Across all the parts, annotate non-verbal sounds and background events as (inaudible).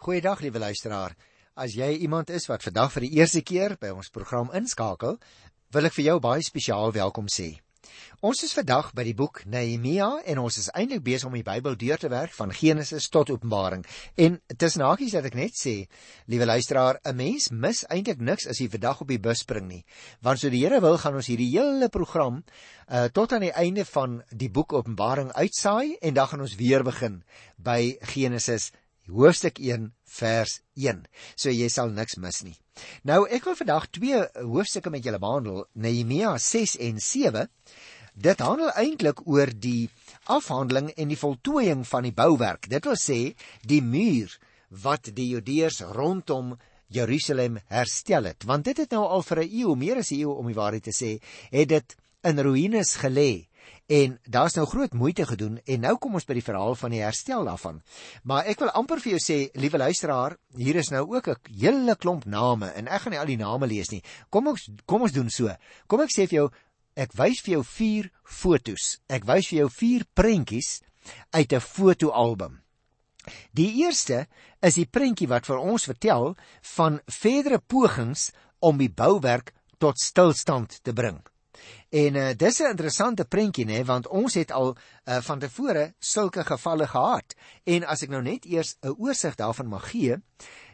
Goeiedag liewe luisteraar. As jy iemand is wat vandag vir die eerste keer by ons program inskakel, wil ek vir jou baie spesiaal welkom sê. Ons is vandag by die boek Nehemia en ons is eintlik besig om die Bybel deur te werk van Genesis tot Openbaring. En tussen hakies dat ek net sê, liewe luisteraar, 'n mens mis eintlik niks as jy vandag op die bus spring nie. Want so die Here wil, gaan ons hierdie hele program uh tot aan die einde van die boek Openbaring uitsaai en dan gaan ons weer begin by Genesis hoofstuk 1 vers 1. So jy sal niks mis nie. Nou ek wil vandag twee hoofstukke met julle behandel, Nehemia 6 en 7. Dit handel eintlik oor die afhandeling en die voltooiing van die bouwerk. Dit wil sê die muur wat die Judeërs rondom Jerusalem herstel het. Want dit het nou al vir 'n eeu, meer as 'n eeu om die waarheid te sê, het dit in ruïnes gelê. En daar's nou groot moeite gedoen en nou kom ons by die verhaal van die herstel daarvan. Maar ek wil amper vir jou sê, liewe luisteraar, hier is nou ook 'n hele klomp name en ek gaan nie al die name lees nie. Kom ons kom ons doen so. Kom ek sê vir jou, ek wys vir jou vier fotos. Ek wys vir jou vier prentjies uit 'n fotoalbum. Die eerste is die prentjie wat vir ons vertel van verdere pogings om die bouwerk tot stilstand te bring. En uh, dis 'n interessante prentjie nê want ons het al uh, van tevore sulke gevalle gehad. En as ek nou net eers 'n oorsig daarvan mag gee,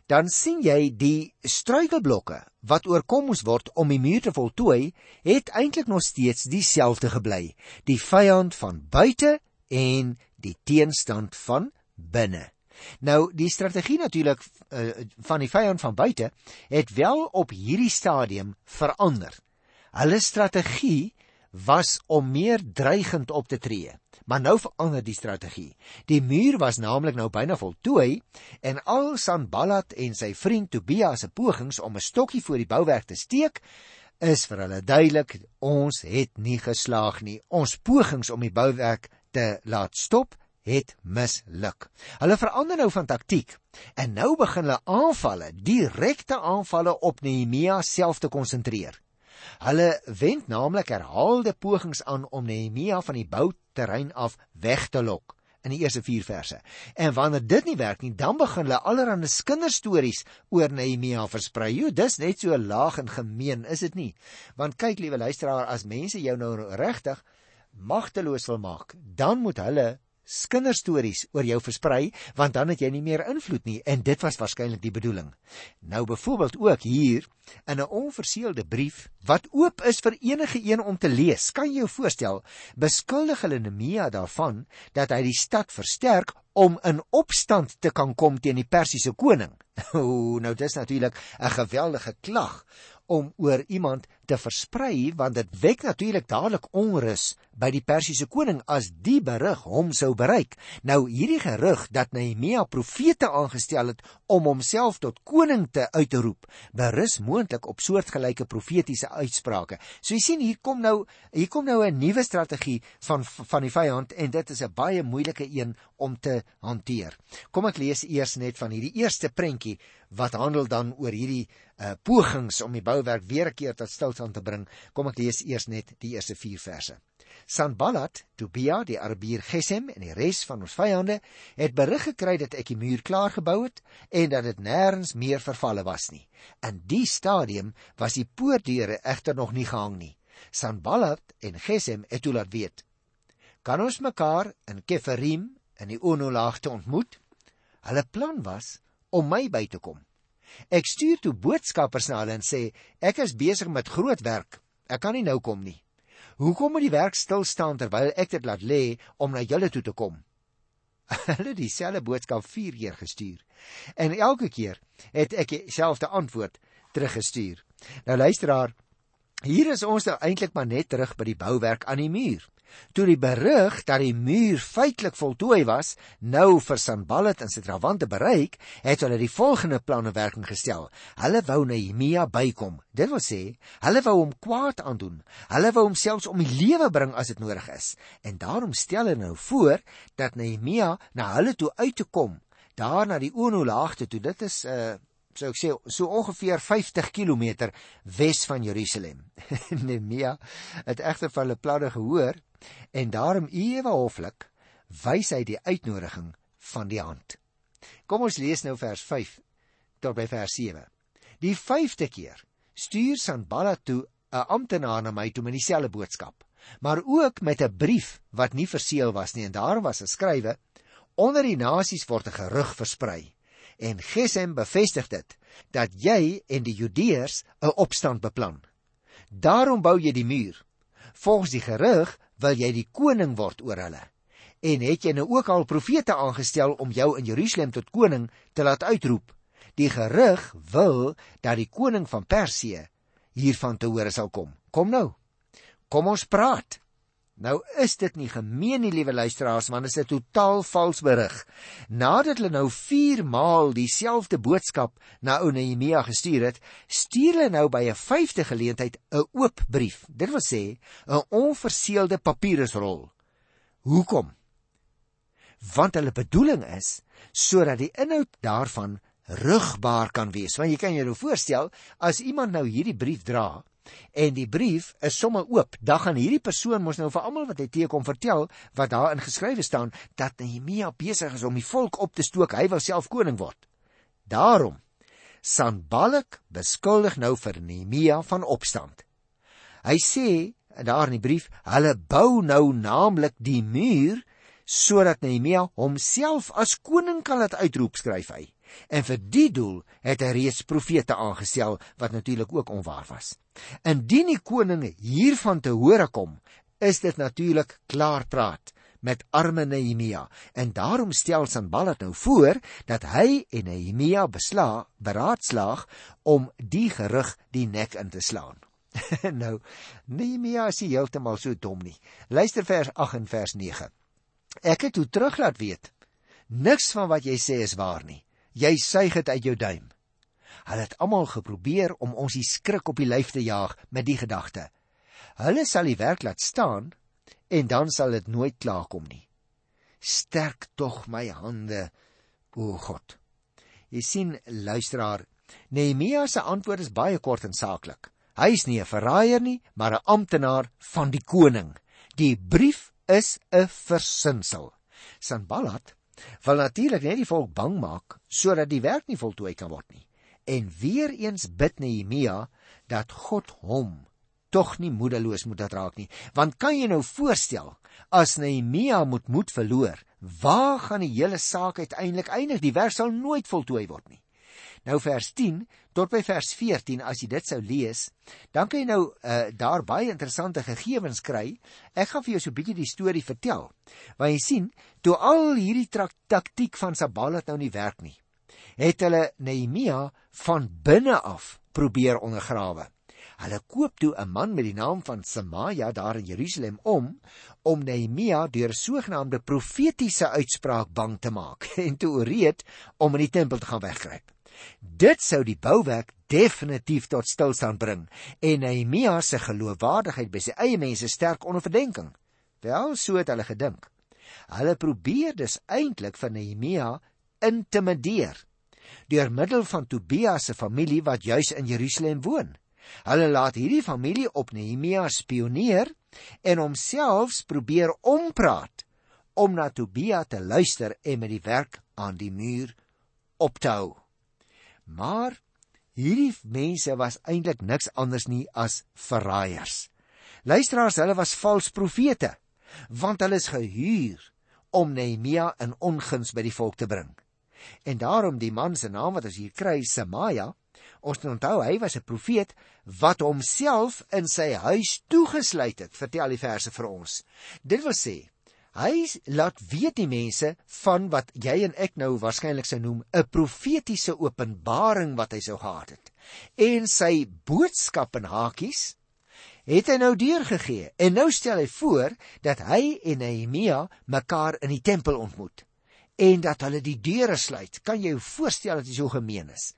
dan sien jy die struikelblokke wat oorkom moes word om die muur te voltooi, het eintlik nog steeds dieselfde gebly. Die vyand van buite en die teenstand van binne. Nou die strategie natuurlik uh, van die vyand van buite het wel op hierdie stadium verander. Hulle strategie was om meer dreigend op te tree. Maar nou verander die strategie. Die muur was naamlik nou byna voltooi en al Sanballat en sy vriend Tobia se pogings om 'n stokkie voor die bouwerk te steek is vir hulle duidelik ons het nie geslaag nie. Ons pogings om die bouwerk te laat stop het misluk. Hulle verander nou van taktiek en nou begin hulle aanvalle, direkte aanvalle op Nehemia self te konsentreer. Hulle wend naamlik herhaalde pogings aan om Nehemia van die bouterrein af weg te lok in die eerste 4 verse. En wanneer dit nie werk nie, dan begin hulle allerlei kinderstories oor Nehemia versprei. Jo, dis net so laag en gemeen, is dit nie? Want kyk, liewe luisteraar, as mense jou nou regtig magteloos wil maak, dan moet hulle kinderstories oor jou versprei want dan het jy nie meer invloed nie en dit was waarskynlik die bedoeling. Nou byvoorbeeld ook hier in 'n onverseelde brief wat oop is vir enige een om te lees. Kan jy jou voorstel beskuldig hulle Nehemia daarvan dat hy die stad versterk om in opstand te kan kom teen die Persiese koning. (laughs) O, nou dis natuurlik 'n geweldige klag om oor iemand te versprei want dit wek natuurlik dadelik onrus by die Persiese koning as die berig hom sou bereik. Nou hierdie gerug dat Nehemia profete aangestel het om homself tot koning te uitroep, berus moontlik op soortgelyke profetiese uitsprake. So jy sien hier kom nou hier kom nou 'n nuwe strategie van van die vyand en dit is 'n baie moeilike een om te hanteer. Kom ek lees eers net van hierdie eerste prentjie wat handel dan oor hierdie uh, pogings om die bouwerk weer 'n keer tot stilstand te bring. Kom ek lees eers net die eerste 4 verse. Sanballat, Tobia, die Arabier Gesem en die res van ons vyande het berig gekry dat ek die muur klaar gebou het en dat dit nêrens meer vervalle was nie. In die stadium was die poortdeure egter nog nie gehang nie. Sanballat en Gesem het toe laat weet: "Kan ons mekaar in Keferim in die Onolaagte ontmoet?" Hulle plan was om my by te kom. Ek stuur toe boodskappers na hulle en sê ek is besig met groot werk. Ek kan nie nou kom nie. Hoekom moet die werk stil staan terwyl ek dit laat lê om na julle toe te kom? (laughs) Hulle het dieselfde boodskap 4 keer gestuur. En elke keer het ek dieselfde antwoord teruggestuur. Nou luisteraar, hier is ons nou eintlik maar net terug by die bouwerk aan die muur. Toe die berig dat die muur feitelik voltooi was, nou vir Sanballat en sy trawante bereik, het hulle die volgende planne werking gestel. Hulle wou Nehemia bykom. Dit wil sê, hulle wou hom kwaad aandoen. Hulle wou hom selfs om die lewe bring as dit nodig is. En daarom stel hulle nou voor dat Nehemia na hulle toe uit te kom, daar na die Onolaagte toe. Dit is 'n uh, eh, sou ek sê so ongeveer 50 km wes van Jerusalem. (laughs) Nehemia het egter van hulle planne gehoor en daarom ewe hoflik wys hy die uitnodiging van die hand. Kom ons lees nou vers 5 tot by vers 7. Die 5de keer stuur Sanballat toe 'n amptenaar na my toe met dieselfde boodskap, maar ook met 'n brief wat nie verseël was nie en daar was geskrywe: Onder die nasies word 'n gerug versprei en Gesem bevestig dit dat jy en die Judeërs 'n opstand beplan. Daarom bou jy die muur. Volgens die gerug wil jy die koning word oor hulle. En het jy nou ook al profete aangestel om jou in Jerusalem tot koning te laat uitroep? Die gerug wil dat die koning van Persië hiervan te hore sal kom. Kom nou. Kom ons praat. Nou is dit nie gemeen nie, liewe luisteraars, want dit is 'n totaal vals berig. Nadat hulle nou 4 maal dieselfde boodskap na ou Nehemia gestuur het, stuur hulle nou by 'n vyfde geleentheid 'n oop brief. Dit wil sê 'n onverseelde papierrol. Hoekom? Want hulle bedoeling is sodat die inhoud daarvan rugbaar kan wees. Want jy kan jou nou voorstel as iemand nou hierdie brief dra en die brief is sommer oop, dan gaan hierdie persoon mos nou vir almal wat hy teekom vertel wat daarin geskrywe staan dat Nehemia besig is om die volk op te stook, hy wil self koning word. Daarom Sanballat beskuldig nou vir Nehemia van opstand. Hy sê daar in die brief, hulle bou nou naamlik die muur sodat Nehemia homself as koning kan laat uitroep skryf hy. En vir die doel het hy reeds profete aangestel wat natuurlik ook onwaar was. Indien die koning hiervan te hore kom, is dit natuurlik klaar praat met arme Nehemia en daarom stel Sanballat nou voor dat hy en Nehemia besla beraadslaag om die gerug die nek in te slaan. (laughs) nou Nehemia is heeltemal so dom nie. Luister vers 8 en vers 9. Ek het toe terug laat weet. Niks van wat jy sê is waar nie jy suig dit uit jou duim. Hulle het almal geprobeer om ons die skrik op die lyf te jaag met die gedagte. Hulle sal die werk laat staan en dan sal dit nooit klaarkom nie. Sterk tog my hande, o God. Jy sien, luisteraar, Nehemia se antwoord is baie kort en saaklik. Hy is nie 'n verraaier nie, maar 'n amptenaar van die koning. Die brief is 'n versinsel. Sanballat wil natuurlik net die volk bang maak sodat die werk nie voltooi kan word nie. En weer eens bid Nehemia dat God hom tog nie moedeloos moet laat raak nie. Want kan jy nou voorstel as Nehemia moet moed verloor, waar gaan die hele saak uiteindelik eindig? Die werk sal nooit voltooi word nie. Nou vers 10 tot by vers 14 as jy dit sou lees, dan kan jy nou uh, daar baie interessante gegevens kry. Ek gaan vir jou so 'n bietjie die storie vertel. Want jy sien, toe al hierdie taktiek van Sabalat nou nie werk nie, het hulle Nehemia van binne af probeer ondergrawe. Hulle koop toe 'n man met die naam van Semaja daar in Jerusalem om om Nehemia deur sogenaamde profetiese uitspraak bang te maak (laughs) en te ooreed om in die tempel te gaan weggryp. Dit sou die bouwerk definitief tot stilstand bring en Nehemia se geloofwaardigheid by sy eie mense sterk onder verdenking. Wel, so het hulle gedink. Hulle probeer dus eintlik vir Nehemia intimideer deur middel van Tobias se familie wat juis in Jerusalem woon. Hulle laat hierdie familie op Nehemia spioneer en homself probeer ompraat om na Tobia te luister en met die werk aan die muur op te hou. Maar hierdie mense was eintlik niks anders nie as verraaiers. Luisteraars, hulle was vals profete, want hulle is gehuur om Nehemia in onguns by die volk te bring. En daarom die man se naam wat ons hier kry, Semaja, ons moet onthou hy was 'n profeet wat homself in sy huis toegesluit het, vertel die verse vir ons. Dit wil sê, Hy laat weet die mense van wat jy en ek nou waarskynlik sou noem 'n profetiese openbaring wat hy sou gehad het. En sy boodskap en hakies het hy nou deurgegee. En nou stel hy voor dat hy en Nehemia mekaar in die tempel ontmoet en dat hulle die deure sluit. Kan jy jou voorstel dat dit so gemeen is?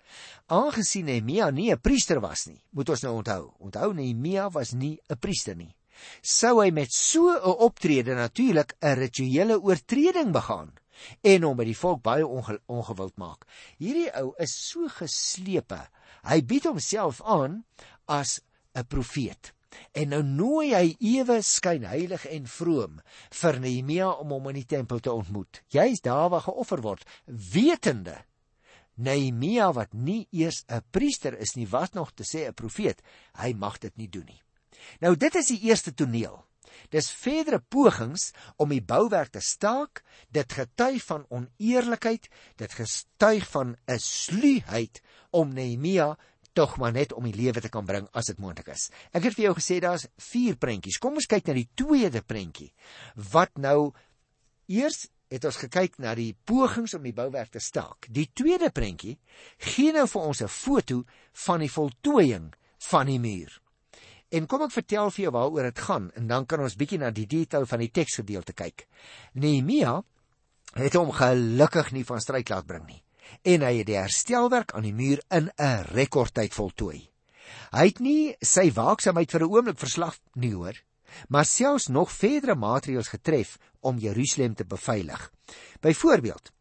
Aangesien Nehemia nie 'n priester was nie, moet ons nou onthou. Onthou Nehemia was nie 'n priester nie sou hy met so 'n optrede natuurlik 'n rituele oortreding begaan en hom by die volk baie onge ongewild maak. Hierdie ou is so geslepe. Hy bied homself aan as 'n profeet. En nou nooi hy ewe skyn heilig en vroom vir Nehemia om hom in die tempel te ontmoet. Jy's daar waar geoffer word, wetende Nehemia wat nie eers 'n priester is nie, wat nog te sê 'n profeet, hy mag dit nie doen nie. Nou dit is die eerste toneel. Dis verdere pogings om die bouwerk te staak, dit getuig van oneerlikheid, dit getuig van 'n sluheid om Nehemia tog maar net om die lewe te kan bring as dit moontlik is. Ek het vir jou gesê daar's 4 prentjies. Kom ons kyk na die tweede prentjie. Wat nou eers het ons gekyk na die pogings om die bouwerk te staak. Die tweede prentjie gee nou vir ons 'n foto van die voltooiing van die muur. En kom ek vertel vir jou waaroor dit gaan en dan kan ons bietjie na die detail van die teksgedeelte kyk. Nehemia het hom gelukkig nie van stryk laat bring nie en hy het die herstelwerk aan die muur in 'n rekordtyd voltooi. Hy het nie sy waaksaamheid vir 'n oomblik verslag nie hoor, maar selfs nog verdere maatreëls getref om Jerusalem te beveilig. Byvoorbeeld,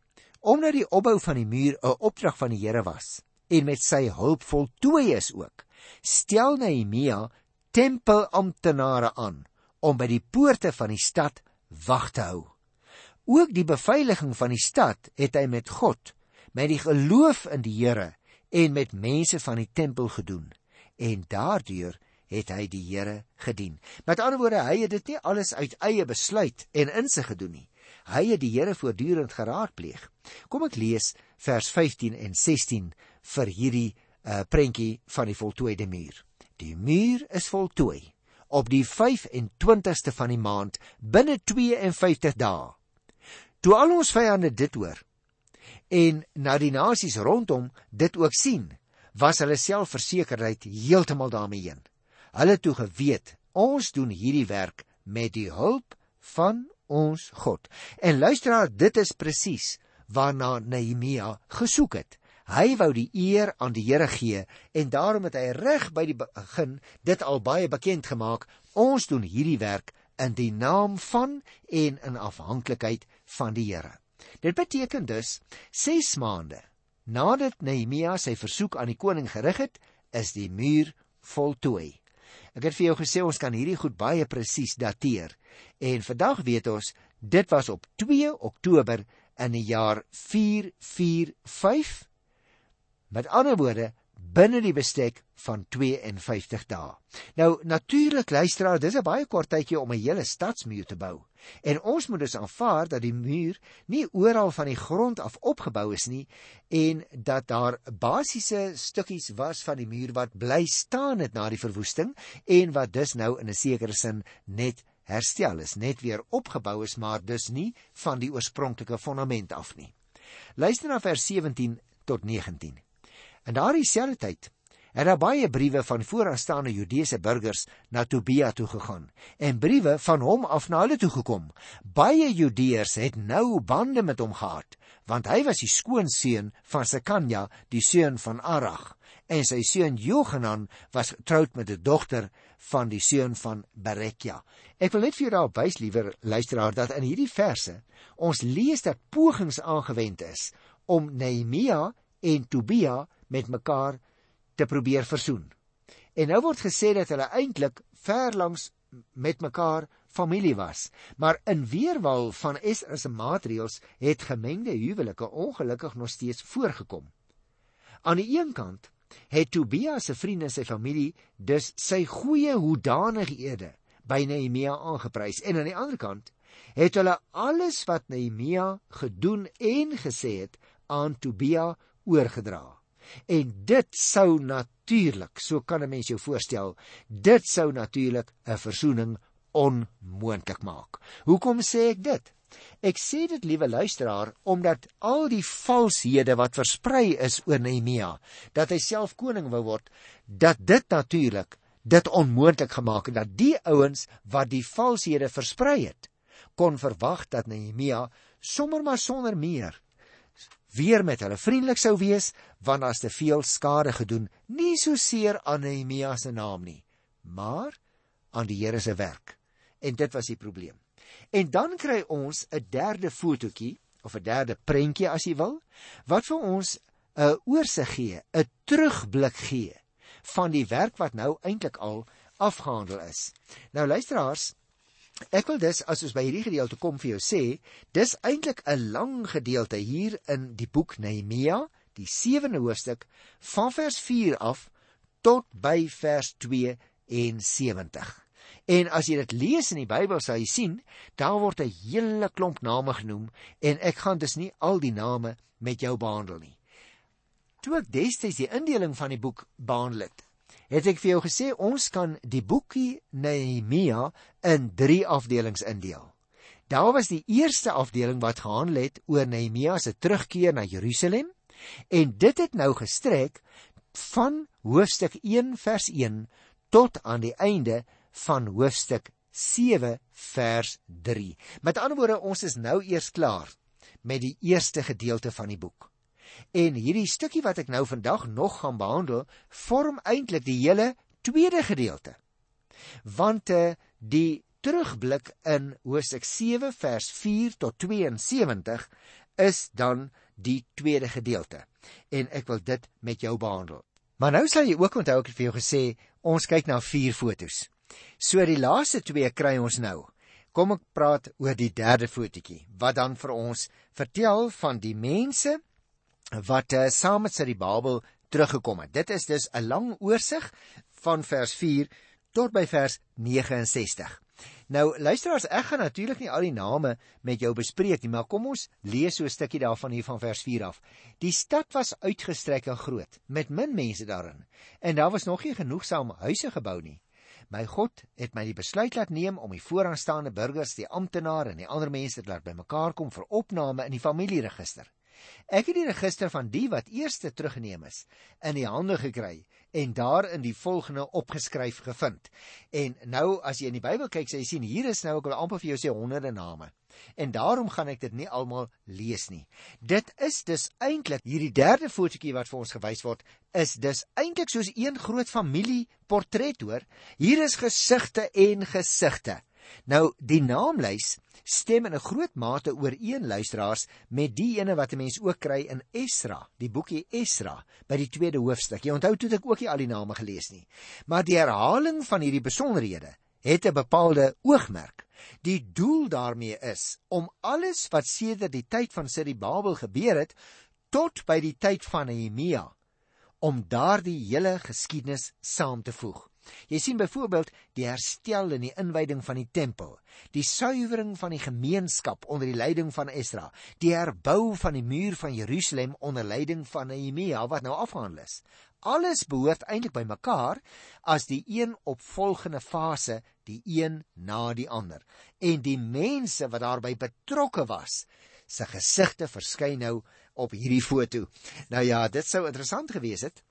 omdat die opbou van die muur 'n opdrag van die Here was en met sy hulp voltooi is ook, stel Nehemia tempelamptenare aan om by die poorte van die stad wag te hou. Ook die beveiliging van die stad het hy met God, met die geloof in die Here en met mense van die tempel gedoen en daardeur het hy die Here gedien. Met ander woorde, hy het dit nie alles uit eie besluit en insig gedoen nie. Hy het die Here voortdurend geraadpleeg. Kom ek lees vers 15 en 16 vir hierdie uh, prentjie van die voltooide muur. Die muur is voltooi op die 25ste van die maand binne 52 dae. Toe al ons vyande dit hoor en na die nasies rondom dit ook sien, was hulle selfversekerheid heeltemal daarmee heen hulle toe geweet ons doen hierdie werk met die hulp van ons God. En luisteraar, dit is presies waarna Nehemia gesoek het. Hy wou die eer aan die Here gee en daarom het hy reg by die begin dit al baie bekend gemaak. Ons doen hierdie werk in die naam van en in afhanklikheid van die Here. Dit beteken dus 6 maande nadat Nehemia sy versoek aan die koning gerig het, is die muur voltooi. Ek het vir jou gesê ons kan hierdie goed baie presies dateer. En vandag weet ons dit was op 2 Oktober in die jaar 445. Met ander woorde binne die bestek van 52 dae. Nou natuurlik luisteraar, dis 'n baie kort tydjie om 'n hele stadsmuur te bou. En ons moet dus aanvaar dat die muur nie oral van die grond af opgebou is nie en dat daar basiese stukkies was van die muur wat bly staan het na die verwoesting en wat dus nou in 'n sekere sin net herstel is, net weer opgebou is, maar dus nie van die oorspronklike fondament af nie. Luister na vers 17 tot 19. In daardie selfde tyd het daar baie briewe van vooraanstaande Judeese burgers na Tobia toe gegaan en briewe van hom af na hulle toe gekom. Baie Judeërs het nou bande met hom gehad, want hy was die skoonseun van Sekanja, die seun van Arag, en sy seun Johanan was getroud met 'n dogter van die seun van Berekia. Ek wil net vir jou daar wys, liewer luisteraar, dat in hierdie verse ons lees dat pogings aangewend is om Nehemia en Tobia met mekaar te probeer versoen. En nou word gesê dat hulle eintlik ver langs met mekaar familie was, maar in weerwil van Esra se maatreëls het gemengde huwelike ongelukkig nog steeds voorgekom. Aan die een kant het Tobias se vriende en sy familie dus sy goeie hoedanighede by Nehemia aangeprys en aan die ander kant het hulle alles wat Nehemia gedoen en gesê het aan Tobia oorgedra. En dit sou natuurlik, so kan 'n mens jou voorstel, dit sou natuurlik 'n versoening onmoontlik maak. Hoekom sê ek dit? Ek sê dit liewe luisteraar omdat al die valshede wat versprei is oor Nehemia, dat hy self koning wou word, dat dit natuurlik dit onmoontlik gemaak het dat die ouens wat die valshede versprei het, kon verwag dat Nehemia sommer maar sonder meer weer met hulle vriendelik sou wees want daar's te veel skade gedoen nie so seer aan Nehemia se naam nie maar aan die Here se werk en dit was die probleem en dan kry ons 'n derde fotootjie of 'n derde prentjie as jy wil wat vir ons 'n oorsig gee 'n terugblik gee van die werk wat nou eintlik al afgehandel is. Nou luisteraars, ek wil dus as ons by hierdie gedeelte kom vir jou sê, dis eintlik 'n lang gedeelte hier in die boek Nehemia, die 7de hoofstuk van vers 4 af tot by vers 72. En as jy dit lees in die Bybel sal jy sien, daar word 'n hele klomp name genoem en ek gaan dus nie al die name met jou behandel nie. Toe ek destyds die indeling van die boek behandel het, het ek vir jou gesê ons kan die boekie Nehemia in 3 afdelings indeel. Daar was die eerste afdeling wat gehandel het oor Nehemia se terugkeer na Jerusalem en dit het nou gestrek van hoofstuk 1 vers 1 tot aan die einde van hoofstuk 7 vers 3. Met ander woorde, ons is nou eers klaar met die eerste gedeelte van die boek. En hierdie stukkie wat ek nou vandag nog gaan behandel, vorm eintlik die hele tweede gedeelte. Want uh, die terugblik in Hosea 7 vers 4 tot 72 is dan die tweede gedeelte. En ek wil dit met jou behandel. Maar nou sal jy ook onthou ek het vir jou gesê ons kyk na vier fotos. So die laaste twee kry ons nou. Kom ek praat oor die derde fotootjie wat dan vir ons vertel van die mense wat uh, saam met Siribabel teruggekom het. Dit is dus 'n lang oorsig van vers 4 tot by vers 69. Nou luisteraars, ek gaan natuurlik nie al die name met jou bespreek nie, maar kom ons lees so 'n stukkie daarvan hier van vers 4 af. Die stad was uitgestrek en groot, met min mense daarin, en daar was nog nie genoegsaam huise gebou nie. My God het my die besluit laat neem om die vooraanstaande burgers, die amptenare en die ander mense te laat bymekaar kom vir opname in die familieregister. Ek het die register van die wat eerste teruggeneem is in die hande gekry en daar in die volgende opgeskryf gevind. En nou as jy in die Bybel kyk, sê jy sien hier is nou ek wil amper vir jou sê honderde name. En daarom gaan ek dit nie almal lees nie. Dit is dus eintlik hierdie derde fotootjie wat vir ons gewys word, is dus eintlik soos een groot familieportret hoor. Hier is gesigte en gesigte. Nou die naamlys stem in 'n groot mate ooreen luisteraars met die ene wat 'n mens ook kry in Esra, die boekie Esra by die tweede hoofstuk. Jy onthou toe ek ook nie al die name gelees nie. Maar die herhaling van hierdie besonderhede het 'n bepaalde oogmerk. Die doel daarmee is om alles wat sedert die tyd van Siribabel gebeur het tot by die tyd van Nehemia om daardie hele geskiedenis saam te voeg. Jy sien byvoorbeeld die herstel en die inwyding van die tempel, die suiwering van die gemeenskap onder die leiding van Esdra, die herbou van die muur van Jerusalem onder leiding van Nehemia wat nou afhandel is. Alles behoort eintlik by mekaar as die een opvolgende fase, die een na die ander. En die mense wat daarbey betrokke was, se gesigte verskyn nou op hierdie foto. Nou ja, dit sou interessant gewees het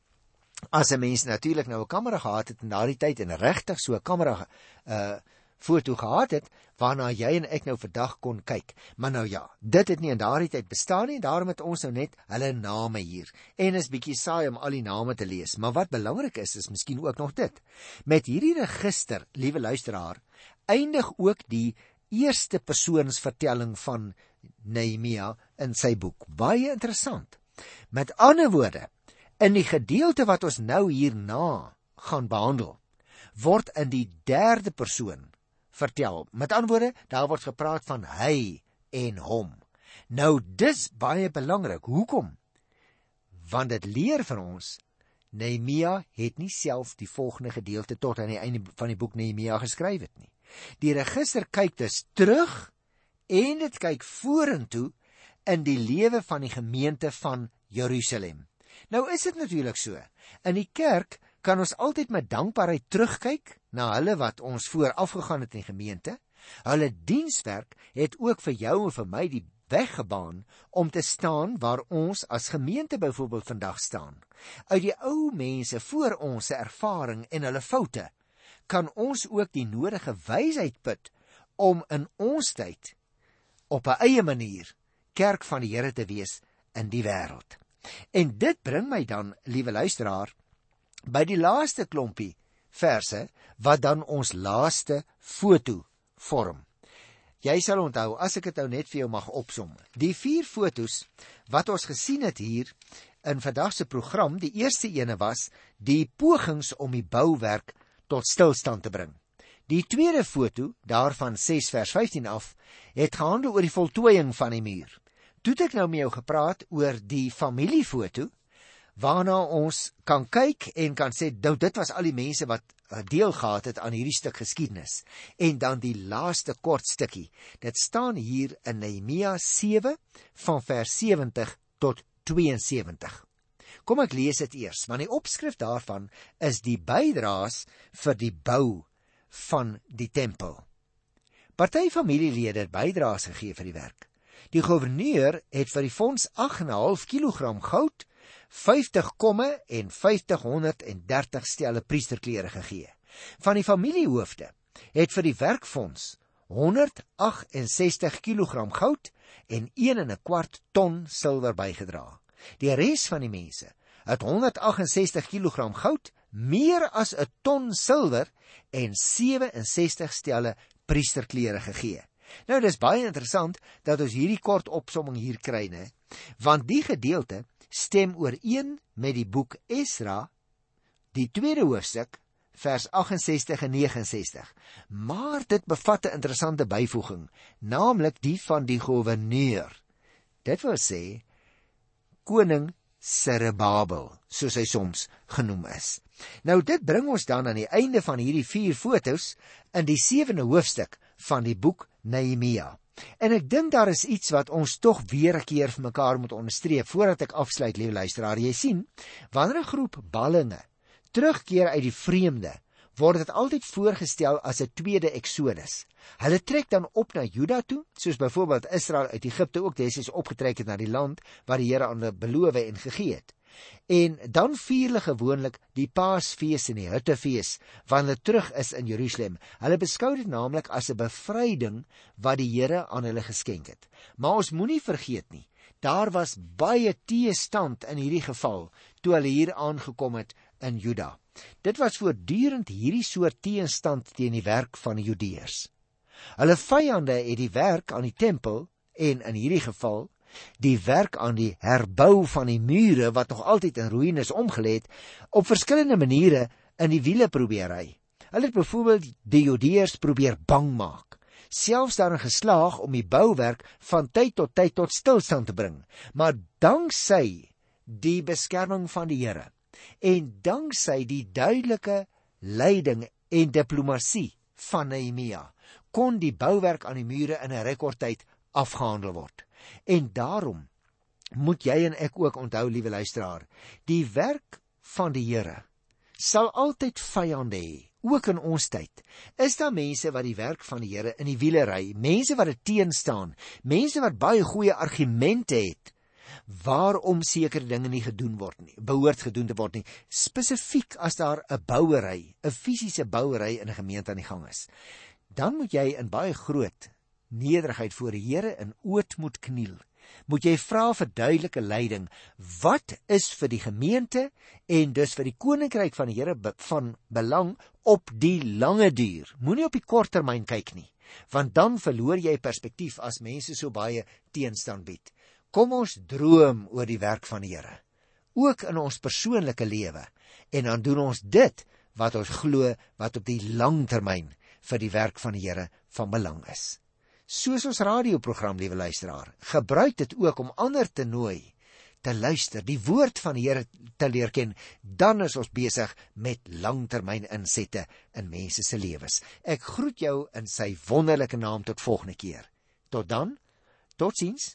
as 'n mens natuurlik nou 'n kamera gehad het in daardie tyd en regtig so 'n kamera uh foto gehad het waarna jy en ek nou vandag kon kyk. Maar nou ja, dit het nie in daardie tyd bestaan nie, daarom het ons nou net hulle name hier. En is bietjie saai om al die name te lees, maar wat belangrik is is miskien ook nog dit. Met hierdie register, liewe luisteraar, eindig ook die eerste persoonsvertelling van Nehemia in sy boek. Baie interessant. Met ander woorde, In die gedeelte wat ons nou hierna gaan behandel, word in die derde persoon vertel. Met ander woorde, daar word gepraat van hy en hom. Nou dis baie belangrik. Hoekom? Want dit leer vir ons Nehemia het nie self die volgende gedeelte tot aan die einde van die boek Nehemia geskryf het nie. Die register kyk dus terug en dit kyk vorentoe in die lewe van die gemeente van Jerusalem. Nou is dit natuurlik so. In die kerk kan ons altyd met dankbaarheid terugkyk na hulle wat ons vooraf gegaan het in gemeente. Hulle dienswerk het ook vir jou en vir my die weg gebaan om te staan waar ons as gemeente byvoorbeeld vandag staan. Uit die ou mense voor ons se ervaring en hulle foute kan ons ook die nodige wysheid put om in ons tyd op 'n eie manier kerk van die Here te wees in die wêreld. En dit bring my dan, liewe luisteraar, by die laaste klompie verse wat dan ons laaste foto vorm. Jy sal onthou as ek dit nou net vir jou mag opsom. Die vier fotos wat ons gesien het hier in vandag se program, die eerste ene was die pogings om die bouwerk tot stilstand te bring. Die tweede foto, daarvan 6 vers 15 af, het gehandel oor die voltooiing van die muur. Toe het ek nou met jou gepraat oor die familiefoto waarna ons kan kyk en kan sê dit was al die mense wat eh, deel gehad het aan hierdie stuk geskiedenis. En dan die laaste kort stukkie. Dit staan hier in Nehemia 7 van vers 70 tot 72. Kom ek lees dit eers, want die opskrif daarvan is die bydraes vir die bou van die tempel. Party familielede het bydraes gegee vir die werk. Die goewerneur het vir die fonds 8.5 kg goud, 50 komme en 5030 stelle priesterklere gegee. Van die familiehoofde het vir die werkfonds 168 kg goud en 1 en 'n kwart ton silwer bygedra. Die res van die mense het 168 kg goud, meer as 'n ton silwer en 67 stelle priesterklere gegee. Nou dis baie interessant dat ons hierdie kort opsomming hier kry, né? Want die gedeelte stem ooreen met die boek Esra, die tweede hoofstuk, vers 68 en 69. Maar dit bevat 'n interessante byvoeging, naamlik die van die goewerneur. Dit wil sê koning Serebabel, soos hy soms genoem is. Nou dit bring ons dan aan die einde van hierdie vier fotos in die 7de hoofstuk van die boek Nehemia. En ek dink daar is iets wat ons tog weer 'n keer vir mekaar moet onderstreep voordat ek afsluit, liewe luisteraar. Jy sien, wanneer 'n groep ballinge terugkeer uit die vreemde, word dit altyd voorgestel as 'n tweede Eksodus. Hulle trek dan op na Juda toe, soos byvoorbeeld Israel uit Egipte ook destyds opgetrek het na die land wat die Here aan hulle beloof en gegee het. En dan vier hulle gewoonlik die Paasfees en die Hittefees wanneer hulle terug is in Jerusalem. Hulle beskou dit naamlik as 'n bevryding wat die Here aan hulle geskenk het. Maar ons moenie vergeet nie, daar was baie teestand in hierdie geval toe hulle hier aangekom het in Juda. Dit was voortdurend hierdie soort teenstand teen die werk van die Judeërs. Hulle vyande het die werk aan die tempel en in hierdie geval die werk aan die herbou van die mure wat nog altyd in ruïnes omgelê het op verskillende maniere in die wiele probeer ry. Hulle het byvoorbeeld die Judeërs probeer bang maak, selfs daarin geslaag om die bouwerk van tyd tot tyd tot stilstand te bring, maar danksy die beskerming van die Here en danksy die duidelike leiding en diplomatie van Nehemia kon die bouwerk aan die mure in 'n rekordtyd afgehandel word. En daarom moet jy en ek ook onthou, liewe luisteraar, die werk van die Here sal altyd vyande hê, ook in ons tyd. Is daar mense wat die werk van die Here in die wiele ry, mense wat dit teenstaan, mense wat baie goeie argumente het waarom sekere dinge nie gedoen word nie, behoort gedoen te word nie, spesifiek as daar 'n bouery, 'n fisiese bouery in 'n gemeente aan die gang is. Dan moet jy in baie groot nederigheid voor die Here in ootmoed kniel. Moet jy vra vir duidelike leiding, wat is vir die gemeente en dus vir die koninkryk van die Here van belang op die lange duur. Moenie op die kort termyn kyk nie, want dan verloor jy perspektief as mense so baie teenstand bied. Kom ons droom oor die werk van die Here, ook in ons persoonlike lewe, en dan doen ons dit wat ons glo wat op die lang termyn vir die werk van die Here van belang is. Soos ons radioprogram, liewe luisteraar, gebruik dit ook om ander te nooi te luister, die woord van die Here te leer ken, dan is ons besig met langtermyn insette in mense se lewens. Ek groet jou in sy wonderlike naam tot volgende keer. Tot dan. Totsiens.